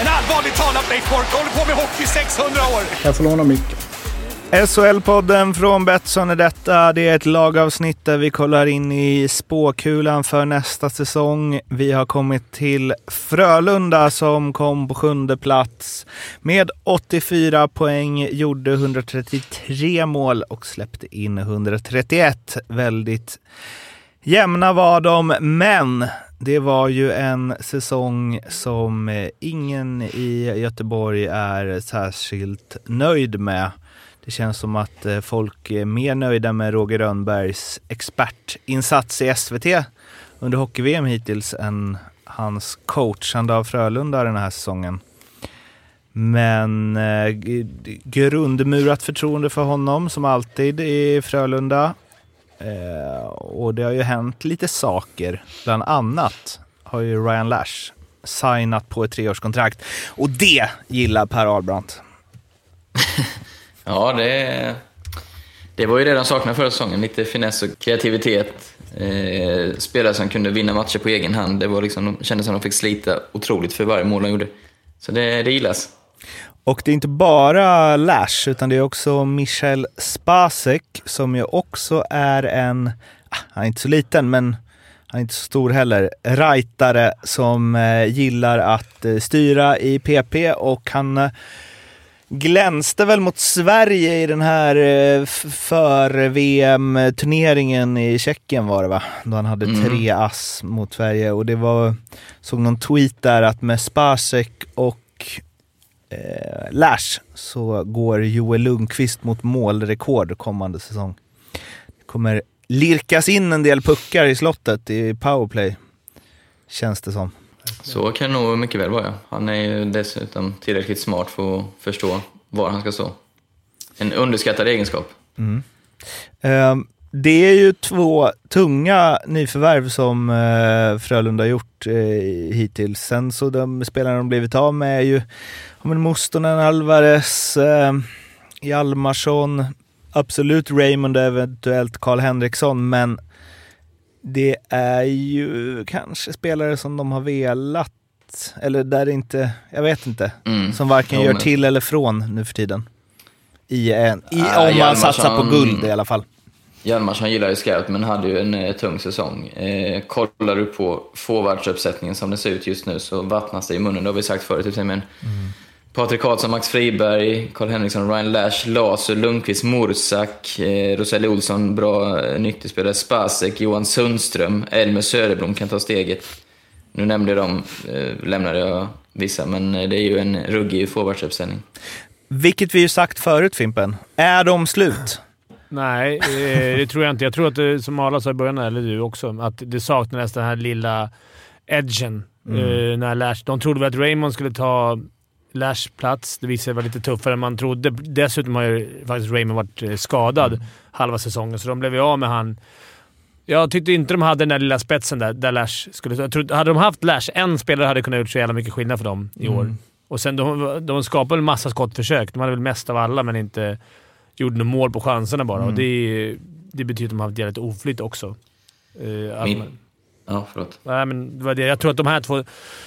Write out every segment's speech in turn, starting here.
En allvarligt talat Leif Boork håller på med hockey i 600 år! Jag få låna micken? SHL-podden från Betsson är detta. Det är ett lagavsnitt där vi kollar in i spåkulan för nästa säsong. Vi har kommit till Frölunda som kom på sjunde plats med 84 poäng, gjorde 133 mål och släppte in 131. Väldigt jämna var de, men det var ju en säsong som eh, ingen i Göteborg är särskilt nöjd med. Det känns som att eh, folk är mer nöjda med Roger Rönnbergs expertinsats i SVT under hockey-VM hittills än hans coachande av Frölunda den här säsongen. Men eh, grundmurat förtroende för honom som alltid i Frölunda. Eh, och det har ju hänt lite saker. Bland annat har ju Ryan Lash signat på ett treårskontrakt. Och det gillar Per Albrandt. Ja, det, det var ju det de saknade förra säsongen. Lite finess och kreativitet. Eh, spelare som kunde vinna matcher på egen hand. Det var liksom, de kändes som att de fick slita otroligt för varje mål de gjorde. Så det, det gillas. Och det är inte bara Lash, utan det är också Michel Spasek som ju också är en, ah, han är inte så liten, men han är inte så stor heller, rightare som eh, gillar att eh, styra i PP och han eh, glänste väl mot Sverige i den här för-VM-turneringen i Tjeckien var det va? Då han hade Mm. tre ass mot Sverige och det var, såg någon tweet där att med Spasek och eh, Lash så går Joel Lundqvist mot målrekord kommande säsong. Det kommer lirkas in en del puckar i slottet i powerplay, känns det som. Så kan det nog mycket väl vara. Han är ju dessutom tillräckligt smart för att förstå var han ska stå. En underskattad egenskap. Eh, det är ju två tunga nyförvärv som eh, Frölunda har gjort eh, hittills. Sen så de spelarna de blivit av med är ju ja, men Mustonen, Alvarez, eh, Hjalmarsson, absolut Raymond och eventuellt Karl Henriksson, men det är ju kanske spelare som de har velat, eller där det inte, jag vet inte, Mm. som varken Jo, gör men- till eller från nu för tiden. I en, i, om man satsar på guld i alla fall. Hjalmarsson gillar ju scout, men hade ju en eh, tung säsong. Eh, kollar du på forwardsuppsättningen som det ser ut just nu så vattnas det i munnen. Det har vi sagt förut. Men Patrik Karlsson, Max Friberg, Karl Henriksson, Ryan Lash, Lasu, Lundqvist, Mursak, eh, Roseli Olsson, bra eh, nyttigspelare, Spasek, Johan Sundström, Elmer Söderblom kan ta steget. Nu nämnde jag dem, eh, lämnade jag vissa, men eh, det är ju en ruggig forwardsuppsättning. Vilket vi ju sagt förut Fimpen. Är de slut? Nej, eh, det tror jag inte. Jag tror att det, som Arla sa i början, eller du också, att det saknades den här lilla edgen. Eh, när Lash, de trodde väl att Raymond skulle ta Lash plats. Det visade sig vara lite tuffare än man trodde. Dessutom har ju faktiskt Raymond varit eh, skadad halva säsongen, så de blev ju av med han. Jag tyckte inte de hade den där lilla spetsen där, där Lash skulle... Jag trodde, hade de haft Lash, en spelare hade kunnat gjort så jävla mycket skillnad för dem i år. Och sen de, de skapade en massa skottförsök. De hade väl mest av alla, men inte gjorde något mål på chanserna bara. Och det, det betyder att de har haft jävligt oflyt också. Att Min- man- Ja, förlåt. Nej, men det var det. Jag tror att de här två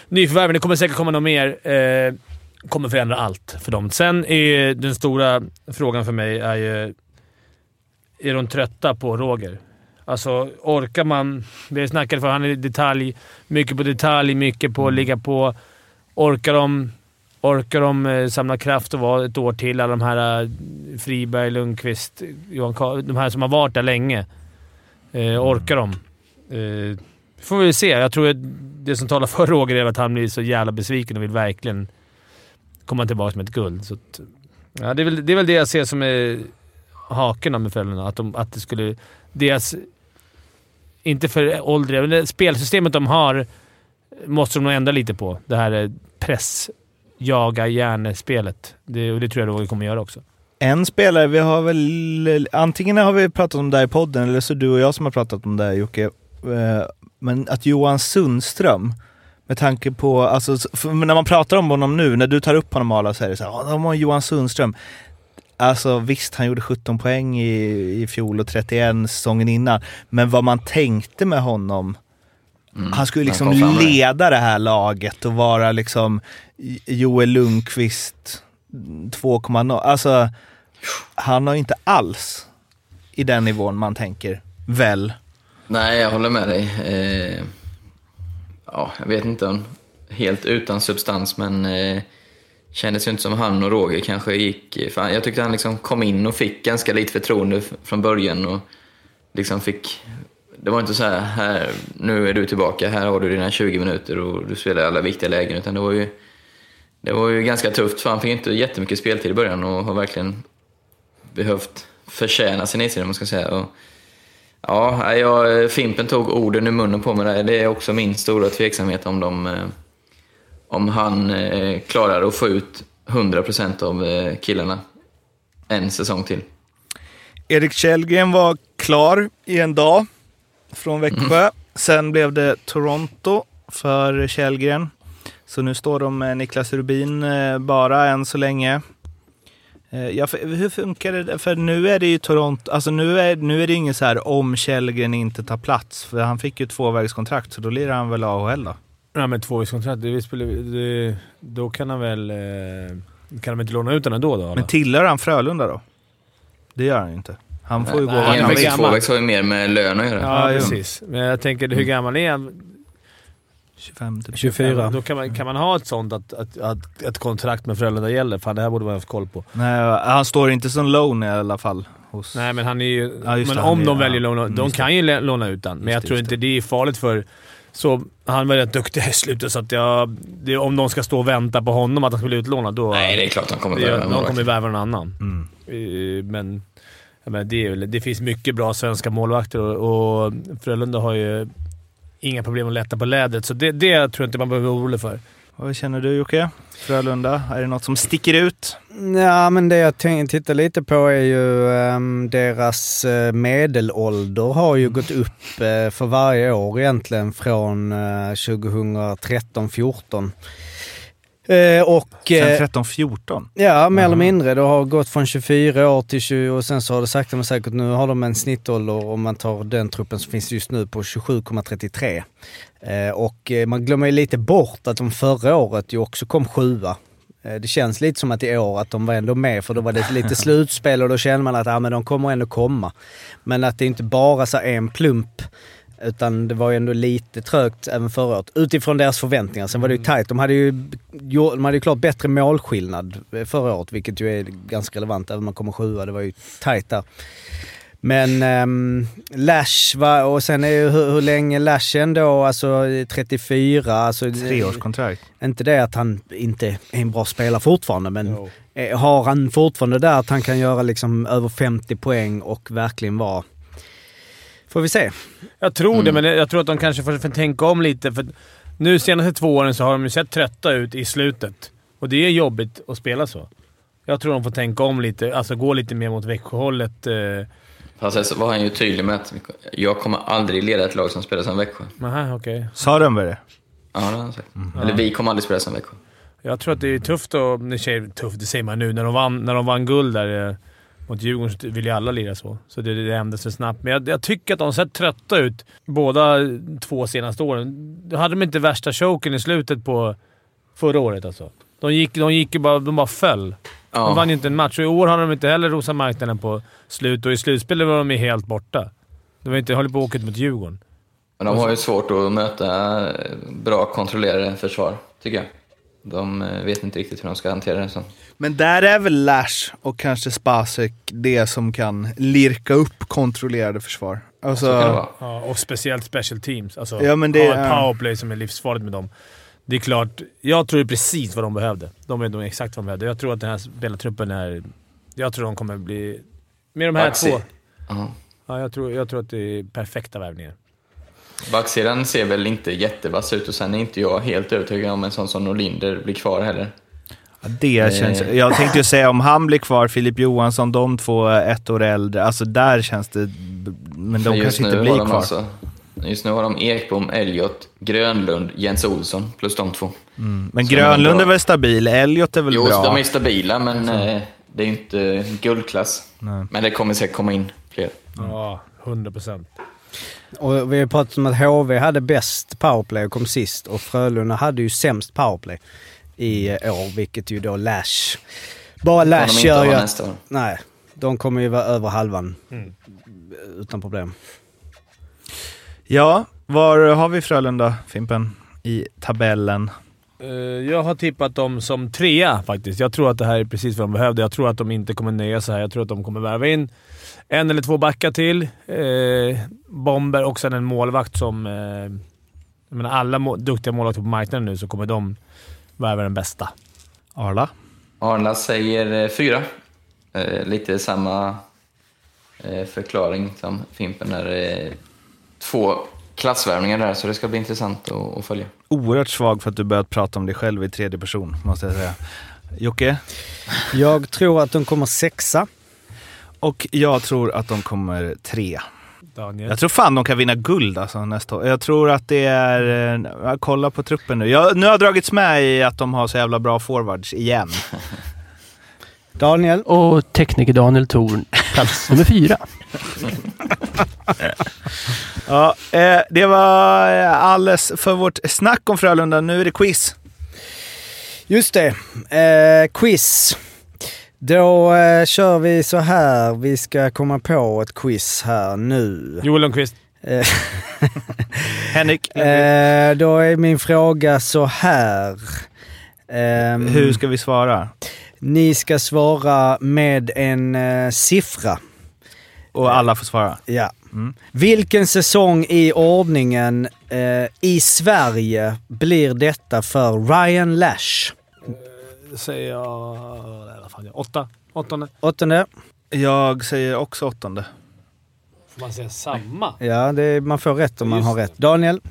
nyförvärven, det kommer säkert komma något mer, eh, kommer förändra allt för dem. Sen är den stora frågan för mig är ju... Är de trötta på Roger? Alltså, orkar man... Vi snackade för han är detalj, mycket på detalj, mycket på att ligga på. Orkar de, orkar de eh, samla kraft och vara ett år till? Alla de här eh, Friberg, Lundqvist, Johan Karl, De här som har varit där länge. Eh, orkar de? Eh, får vi se. Jag tror att det som talar för Roger är att han blir så jävla besviken och vill verkligen komma tillbaka med ett guld. Så att, ja, det, är väl, det är väl det jag ser som är haken med Frölunda. Att, de, att det skulle... Deras... Inte för åldriga, men det spelsystemet de har måste de nog ändra lite på. Det här eh, press jaga järnespelet. Det, och det tror jag Roger kommer göra också. En spelare, vi har väl... Antingen har vi pratat om det här i podden, eller så du och jag som har pratat om det här Jocke. Eh, men att Johan Sundström, med tanke på, alltså, när man pratar om honom nu, när du tar upp honom alla så är det så här, de har Johan Sundström. Alltså visst, han gjorde 17 poäng i, i fjol och 31 säsongen innan. Men vad man tänkte med honom, Mm. han skulle liksom leda det här laget och vara liksom Joel Lundqvist 2,0. Alltså, han har inte alls i den nivån man tänker, väl? Nej, jag håller med dig. Eh, ja, jag vet inte om helt utan substans, men eh, kändes ju inte som han och Roger kanske gick... För jag tyckte han liksom kom in och fick ganska lite förtroende från början och liksom fick... Det var inte så här, här, nu är du tillbaka, här har du dina 20 minuter och du spelar alla viktiga lägen, utan det var ju... Det var ju ganska tufft, för han fick inte jättemycket speltid i början och har verkligen behövt förtjäna sin istid, om man ska säga. Och, Ja, jag, Fimpen tog orden ur munnen på mig där. Det är också min stora tveksamhet om, de, eh, om han eh, klarar att få ut 100% av eh, killarna en säsong till. Erik Källgren var klar i en dag från Växjö. Sen blev det Toronto för Källgren. Så nu står de med Niklas Rubin eh, bara än så länge. Eh, Ja, för, hur funkar det? För nu är det ju Toronto, alltså nu är, nu är det ingen så här om Källgren inte tar plats. För han fick ju tvåvägskontrakt så då lirar han väl AHL då? Ja, men tvåvägskontrakt, det, spelar- det, då kan han väl... Eh, kan de inte låna ut den ändå då? Men eller? tillhör han Frölunda då? Det gör han ju inte. Han får ju gå han han är tvåvägs har ju mer med lön att göra. Ja, Ja, precis. Men jag tänker, hur gammal är han? 25 typ. 24. Då kan man, kan man ha ett sånt att, att, att ett kontrakt med Frölunda gäller? Fan, det här borde man ha haft koll på. Nej, han står inte som loan i alla fall. Hos... Nej, men han är ju... Ja, men det, han om är- de ja. väljer låna... Mm, De kan ju låna ut den, men Just jag det, tror inte det är farligt för... Så han var rätt duktig i slutet, så att jag, det, om de ska stå och vänta på honom att han ska bli utlånad, då... Nej, det är klart de kommer det, värva de en kommer värva någon annan. Mm. Eh, Men, det, det finns mycket bra svenska målvakter och, och Frölunda har ju inga problem att lätta på lädret, så det, det tror jag inte man behöver vara orolig för. Vad känner du Jocke? Frölunda, är det något som sticker ut? Ja, men det jag tänkte titta lite på är ju ehm, deras eh, medelålder har ju gått upp eh, för varje år egentligen från uh, 2013-14. Eh, och... Sen eh, 13, 14? Ja, mer eller mindre. Det har gått från 24 år till 20 och sen så har det sakta men säkert, nu har de en snittålder om man tar den truppen som finns just nu på 27,33. Eh, och eh, man glömmer ju lite bort att de förra året ju också kom sjua. Eh, det känns lite som att i år att de var ändå med för då var det lite slutspel och då känner man att ja, men de kommer ändå komma. Men att det inte bara så en plump utan det var ju ändå lite trögt även förra året. Utifrån deras förväntningar. Sen var det ju tajt. De hade ju, de hade ju klart bättre målskillnad förra året, vilket ju är ganska relevant. Även om man kommer sjua. Det var ju tajt där. Men um, Lash var, och sen är ju hur, hur länge Lash ändå, alltså 34, alltså... Treårskontrakt. Inte det att han inte är en bra spelare fortfarande, men eh, har han fortfarande där att han kan göra liksom över 50 poäng och verkligen vara... Får vi se. Jag tror det, men jag tror att de kanske får, får tänka om lite. För nu senaste två åren så har de ju sett trötta ut i slutet. Och det är jobbigt att spela så. Jag tror de får tänka om lite. Alltså gå lite mer mot Växjöhållet. Eh. Fast sen så var han ju tydlig med att jag kommer aldrig leda ett lag som spelar som Växjö. Aha, okej. Sa Rönnberg det? Ja, det har han sagt. Eller vi kommer aldrig spela som Växjö. Jag tror att det är tufft och... Det säger tufft, det säger man nu. När de vann, när de vann guld där eh, mot Djurgården vill ju alla lira så. Så det, det ändras så snabbt. Men jag, jag tycker att de har sett trötta ut båda två senaste åren. Då hade de inte värsta choken i slutet på förra året alltså. De gick, de gick bara... De bara föll. De Ja. vann ju inte en match och i år har de inte heller rosat marknaden på slut och i slutspelet var de ju helt borta. De var inte hållit på åka ut mot Djurgården. Men de har ju svårt att möta bra kontrollerade försvar, tycker jag. De eh, vet inte riktigt hur de ska hantera det. Så. Men där är väl Lash och kanske Spasek det som kan lirka upp kontrollerade försvar. Alltså. Ja, och speciellt special teams. Alltså, Ja, men det ha ett powerplay som är livsfarligt med dem. Det är klart, jag tror precis vad de behövde. De vet nog exakt vad de behövde. Jag tror att den här spelartruppen är... Jag tror de kommer bli... Med de här Baxi. två... Ja. Ja, jag, tror, jag tror att det är perfekta värvningar. Backsidan ser väl inte jättevass ut och sen är inte jag helt övertygad om en sån som Norlinder blir kvar heller. Ja, Det känns, Eh. jag tänkte ju säga om han blir kvar, Filip Johansson, de två ett år äldre. Alltså där känns det... Men de kanske inte blir kvar. Alltså, just nu har de Ekbom, Elliot, Grönlund, Jens Olsson plus de två. Mm. Men Som Grönlund är väl stabil, Elliot är väl Jo, bra. de är stabila, men eh, det är ju inte guldklass. Nej. Men det kommer säkert komma in fler. Ja, 100 procent. Och vi har pratat om att HV hade bäst powerplay och kom sist och Frölunda hade ju sämst powerplay i år, vilket ju då Lash... Bara Lash inte gör ju att... Nej, de kommer ju vara över halvan. Utan problem. Ja, var har vi Frölunda, Fimpen, i tabellen? Eh, Jag har tippat dem som trea faktiskt. Jag tror att det här är precis vad de behövde. Jag tror att de inte kommer nöja sig här. Jag tror att de kommer värva in en eller två backar till. Eh, bomber och sen en målvakt som... Eh, jag menar alla må- duktiga målvakter på marknaden nu så kommer de värva den bästa. Arla? Arla säger eh, fyra. Eh, lite samma eh, förklaring som Fimpen där. Eh, två klassvärvningar där, så det ska bli intressant att, att följa. Oerhört svag för att du börjat prata om dig själv i tredje person, måste jag säga. Jocke? Jag tror att de kommer sexa. Och jag tror att de kommer tre. Daniel. Jag tror fan de kan vinna guld alltså nästa år. Jag tror att det är... eh, Kolla på truppen nu. Jag, nu har jag dragits med i att de har så jävla bra forwards igen. Daniel? Och tekniker Daniel Thorn, plats nummer fyra. Ja, eh, det var eh, alles för vårt snack om Frölunda. Nu är det quiz. Just det. Eh, quiz. Då eh, kör vi så här. Vi ska komma på ett quiz här nu. Joel Lundqvist. Eh, Henrik, eh, då är min fråga så här. Ehm, hur ska vi svara? Ni ska svara med en eh, siffra. Och alla får svara. Ja. Mm. Vilken säsong i ordningen eh, i Sverige blir detta för Ryan Lash? Säger jag... Vad fan, åtta? Åttonde? Åttonde? Jag säger också åttonde. Får man säga samma? Ja, det, man får rätt om man Just har rätt. Daniel?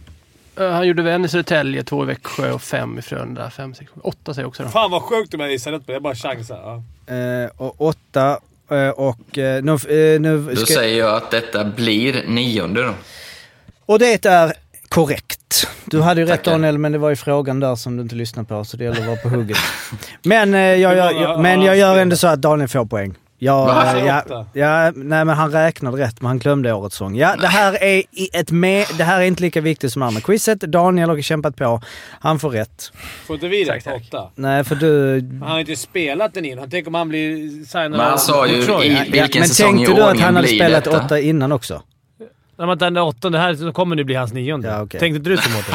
Eh, Han gjorde en i Södertälje, två i Växjö och fem i Frölunda. Fem, sex, åtta säger jag också då. Fan vad sjukt om jag gissar rätt på det. Jag bara chansar. Ja. Eh, och åtta. Eh, och eh, nu... Eh, nu Då ska, säger jag att detta blir nionde då. och det är korrekt. Du hade ju rätt Tackar. Daniel, men det var ju frågan där som du inte lyssnade på, så det gäller att vara på hugget. Men, eh, jag, Hur jag, men jag gör ändå så att Daniel får poäng. Va? eh, ja, ja, nej men han räknade rätt, men han glömde årets sång. Ja, det här är ett med, det här är inte lika viktigt som andra quizet. Daniel har kämpat på. Han får rätt. Får inte vi rätt åtta? Nej, för du... Han har inte spelat den innan. Tänk om han blir signad Men han sa ju i- Ja, Vilken men säsong i tänkte du att ordningen han hade blir spelat detta? åtta innan också? När man tar den åttonde här så kommer det bli hans nionde. Ja, okej. Tänkte inte du så Mårten?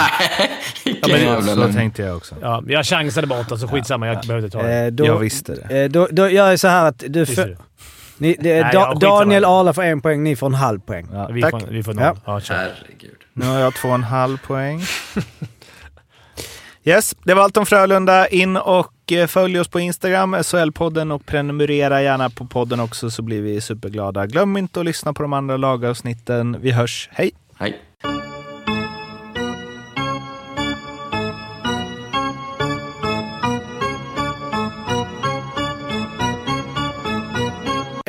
Vilken men- Så lögn. tänkte jag också. Ja, jag chansade bara åtta så skitsamma. Jag behövde ta det. Eh, då, Jag visste det. Eh, då, då gör jag så här att du... För, du? ni, det, Nej, da, ja. Daniel Arla får en poäng, ni får en halv poäng. Ja, Vi tack. får, vi får noll. Ja. Ja. Herregud. Nu har jag två och en halv poäng. Yes, det var allt om Frölunda. In och och eh, följ oss på Instagram, SHL-podden och prenumerera gärna på podden också så blir vi superglada. Glöm inte att lyssna på de andra lagavsnitten. Vi hörs. Hej! Hej.